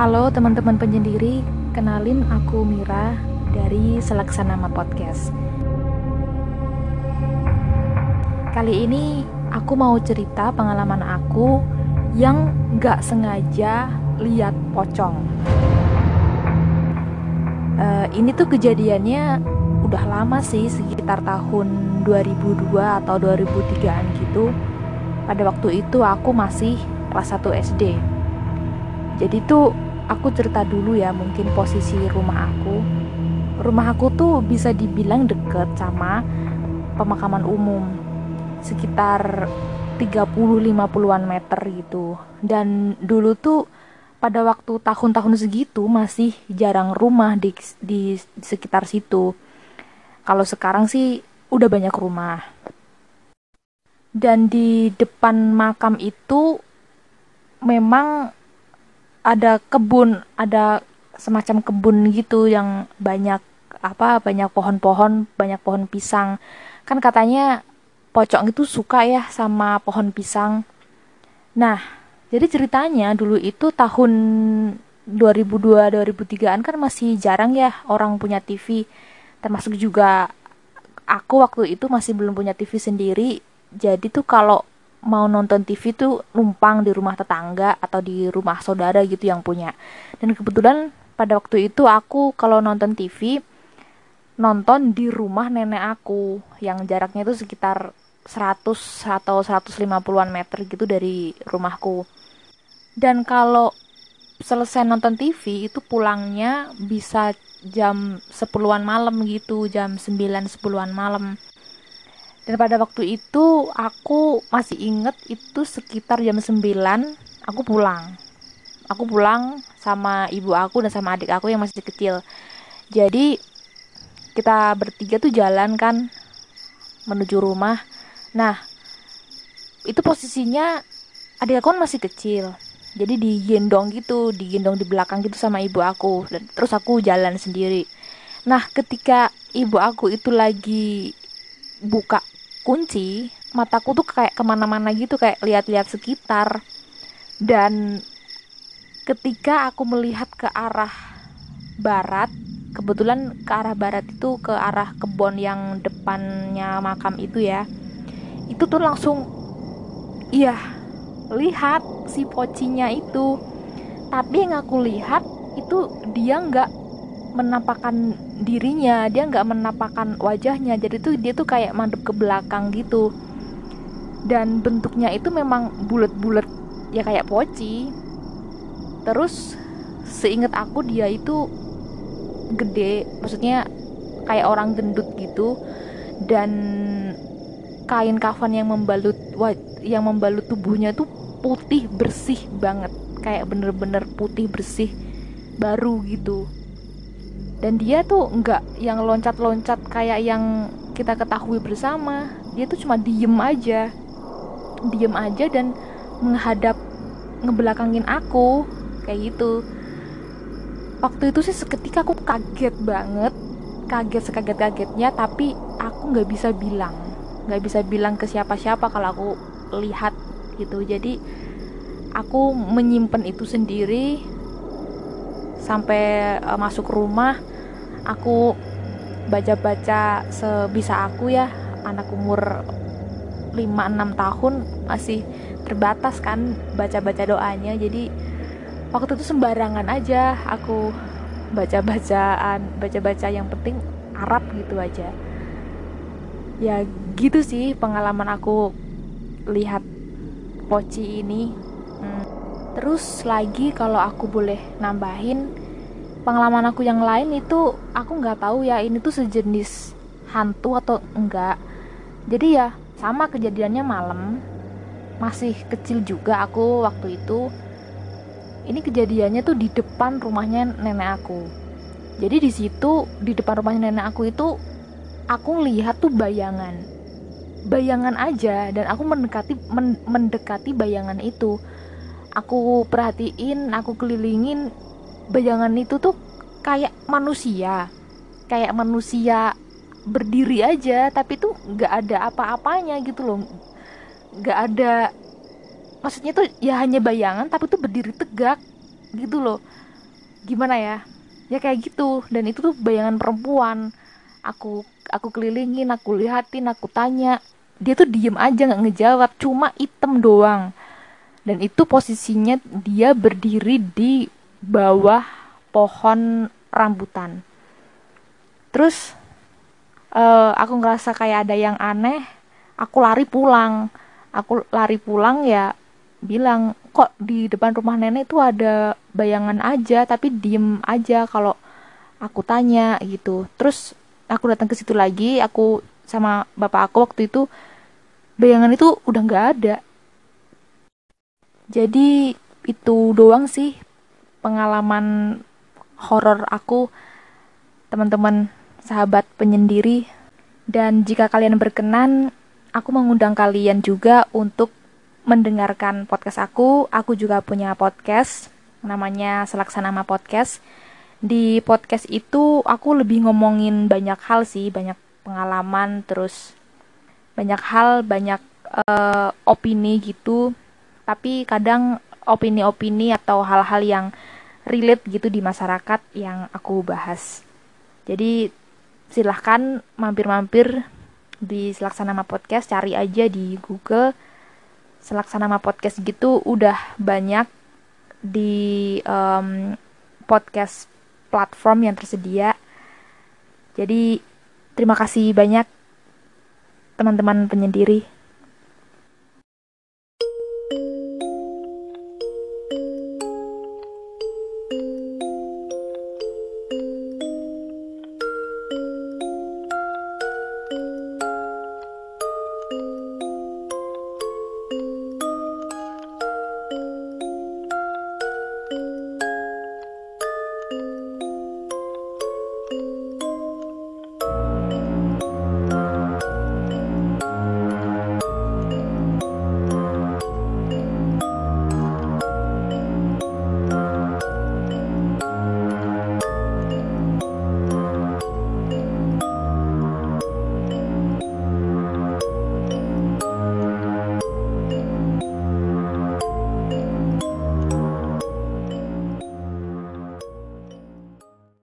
Halo teman-teman penyendiri, kenalin aku Mira dari Selaksanama Podcast. Kali ini aku mau cerita pengalaman aku yang gak sengaja lihat pocong. Uh, ini tuh kejadiannya udah lama sih, sekitar tahun 2002 atau 2003an gitu. Pada waktu itu aku masih kelas 1 SD jadi tuh aku cerita dulu ya mungkin posisi rumah aku. Rumah aku tuh bisa dibilang deket sama pemakaman umum. Sekitar 30-50an meter gitu. Dan dulu tuh pada waktu tahun-tahun segitu masih jarang rumah di, di, sekitar situ. Kalau sekarang sih udah banyak rumah. Dan di depan makam itu memang ada kebun ada semacam kebun gitu yang banyak apa banyak pohon-pohon banyak pohon pisang. Kan katanya pocong itu suka ya sama pohon pisang. Nah jadi ceritanya dulu itu tahun 2002 2003an kan masih jarang ya orang punya TV termasuk juga aku waktu itu masih belum punya TV sendiri. Jadi tuh kalau mau nonton TV tuh numpang di rumah tetangga atau di rumah saudara gitu yang punya. Dan kebetulan pada waktu itu aku kalau nonton TV nonton di rumah nenek aku yang jaraknya itu sekitar 100 atau 150-an meter gitu dari rumahku. Dan kalau selesai nonton TV itu pulangnya bisa jam 10-an malam gitu, jam 9 10-an malam dan pada waktu itu aku masih inget itu sekitar jam 9 aku pulang. Aku pulang sama ibu aku dan sama adik aku yang masih kecil. Jadi kita bertiga tuh jalan kan menuju rumah. Nah itu posisinya adik aku kan masih kecil. Jadi digendong gitu digendong di belakang gitu sama ibu aku. Dan terus aku jalan sendiri. Nah ketika ibu aku itu lagi buka kunci mataku tuh kayak ke mana-mana gitu kayak lihat-lihat sekitar. Dan ketika aku melihat ke arah barat kebetulan ke arah barat itu ke arah kebun yang depannya makam itu ya itu tuh langsung iya lihat si pocinya itu. Tapi yang aku lihat itu dia nggak menampakkan dirinya dia nggak menampakkan wajahnya. Jadi tuh dia tuh kayak mandep ke belakang gitu. Dan bentuknya itu memang bulat-bulat ya kayak poci. Terus seingat aku dia itu gede maksudnya kayak orang gendut gitu. Dan kain kafan yang membalut yang membalut tubuhnya tuh putih bersih banget. Kayak bener-bener putih bersih baru gitu dan dia tuh nggak yang loncat-loncat kayak yang kita ketahui bersama. Dia tuh cuma diem aja. Diem aja dan menghadap ngebelakangin aku. Kayak gitu. Waktu itu sih seketika aku kaget banget. Kaget sekaget kagetnya tapi aku nggak bisa bilang. Nggak bisa bilang ke siapa-siapa kalau aku lihat gitu. Jadi aku menyimpan itu sendiri sampai uh, masuk rumah aku baca-baca sebisa aku ya. Anak umur 5-6 tahun masih terbatas kan baca-baca doanya. Jadi waktu itu sembarangan aja aku baca-bacaan baca-baca yang penting Arab gitu aja. Ya gitu sih pengalaman aku lihat poci ini. Hmm. Terus lagi kalau aku boleh nambahin pengalaman aku yang lain itu aku nggak tahu ya ini tuh sejenis hantu atau enggak. Jadi ya sama kejadiannya malam. Masih kecil juga aku waktu itu. Ini kejadiannya tuh di depan rumahnya nenek aku. Jadi di situ di depan rumahnya nenek aku itu aku lihat tuh bayangan. Bayangan aja dan aku mendekati men, mendekati bayangan itu aku perhatiin aku kelilingin bayangan itu tuh kayak manusia. Kayak manusia berdiri aja tapi tuh nggak ada apa-apanya gitu loh. Nggak ada maksudnya tuh ya hanya bayangan tapi tuh berdiri tegak gitu loh. Gimana ya? Ya kayak gitu dan itu tuh bayangan perempuan. Aku aku kelilingin aku lihatin aku tanya. Dia tuh diem aja nggak ngejawab cuma item doang dan itu posisinya dia berdiri di bawah pohon rambutan. Terus uh, aku ngerasa kayak ada yang aneh aku lari pulang. Aku lari pulang ya bilang kok di depan rumah nenek tuh ada bayangan aja tapi diem aja kalau aku tanya gitu. Terus aku datang ke situ lagi aku sama bapak aku waktu itu bayangan itu udah nggak ada jadi itu doang sih pengalaman horor aku teman-teman sahabat penyendiri dan jika kalian berkenan aku mengundang kalian juga untuk mendengarkan podcast aku. Aku juga punya podcast namanya Selaksanama Podcast. Di podcast itu aku lebih ngomongin banyak hal sih, banyak pengalaman, terus banyak hal, banyak uh, opini gitu. Tapi kadang opini-opini atau hal-hal yang relate gitu di masyarakat yang aku bahas. Jadi silahkan mampir-mampir di Selaksanama Podcast, cari aja di Google selaksanama podcast gitu udah banyak di um, podcast platform yang tersedia. Jadi terima kasih banyak teman-teman penyendiri.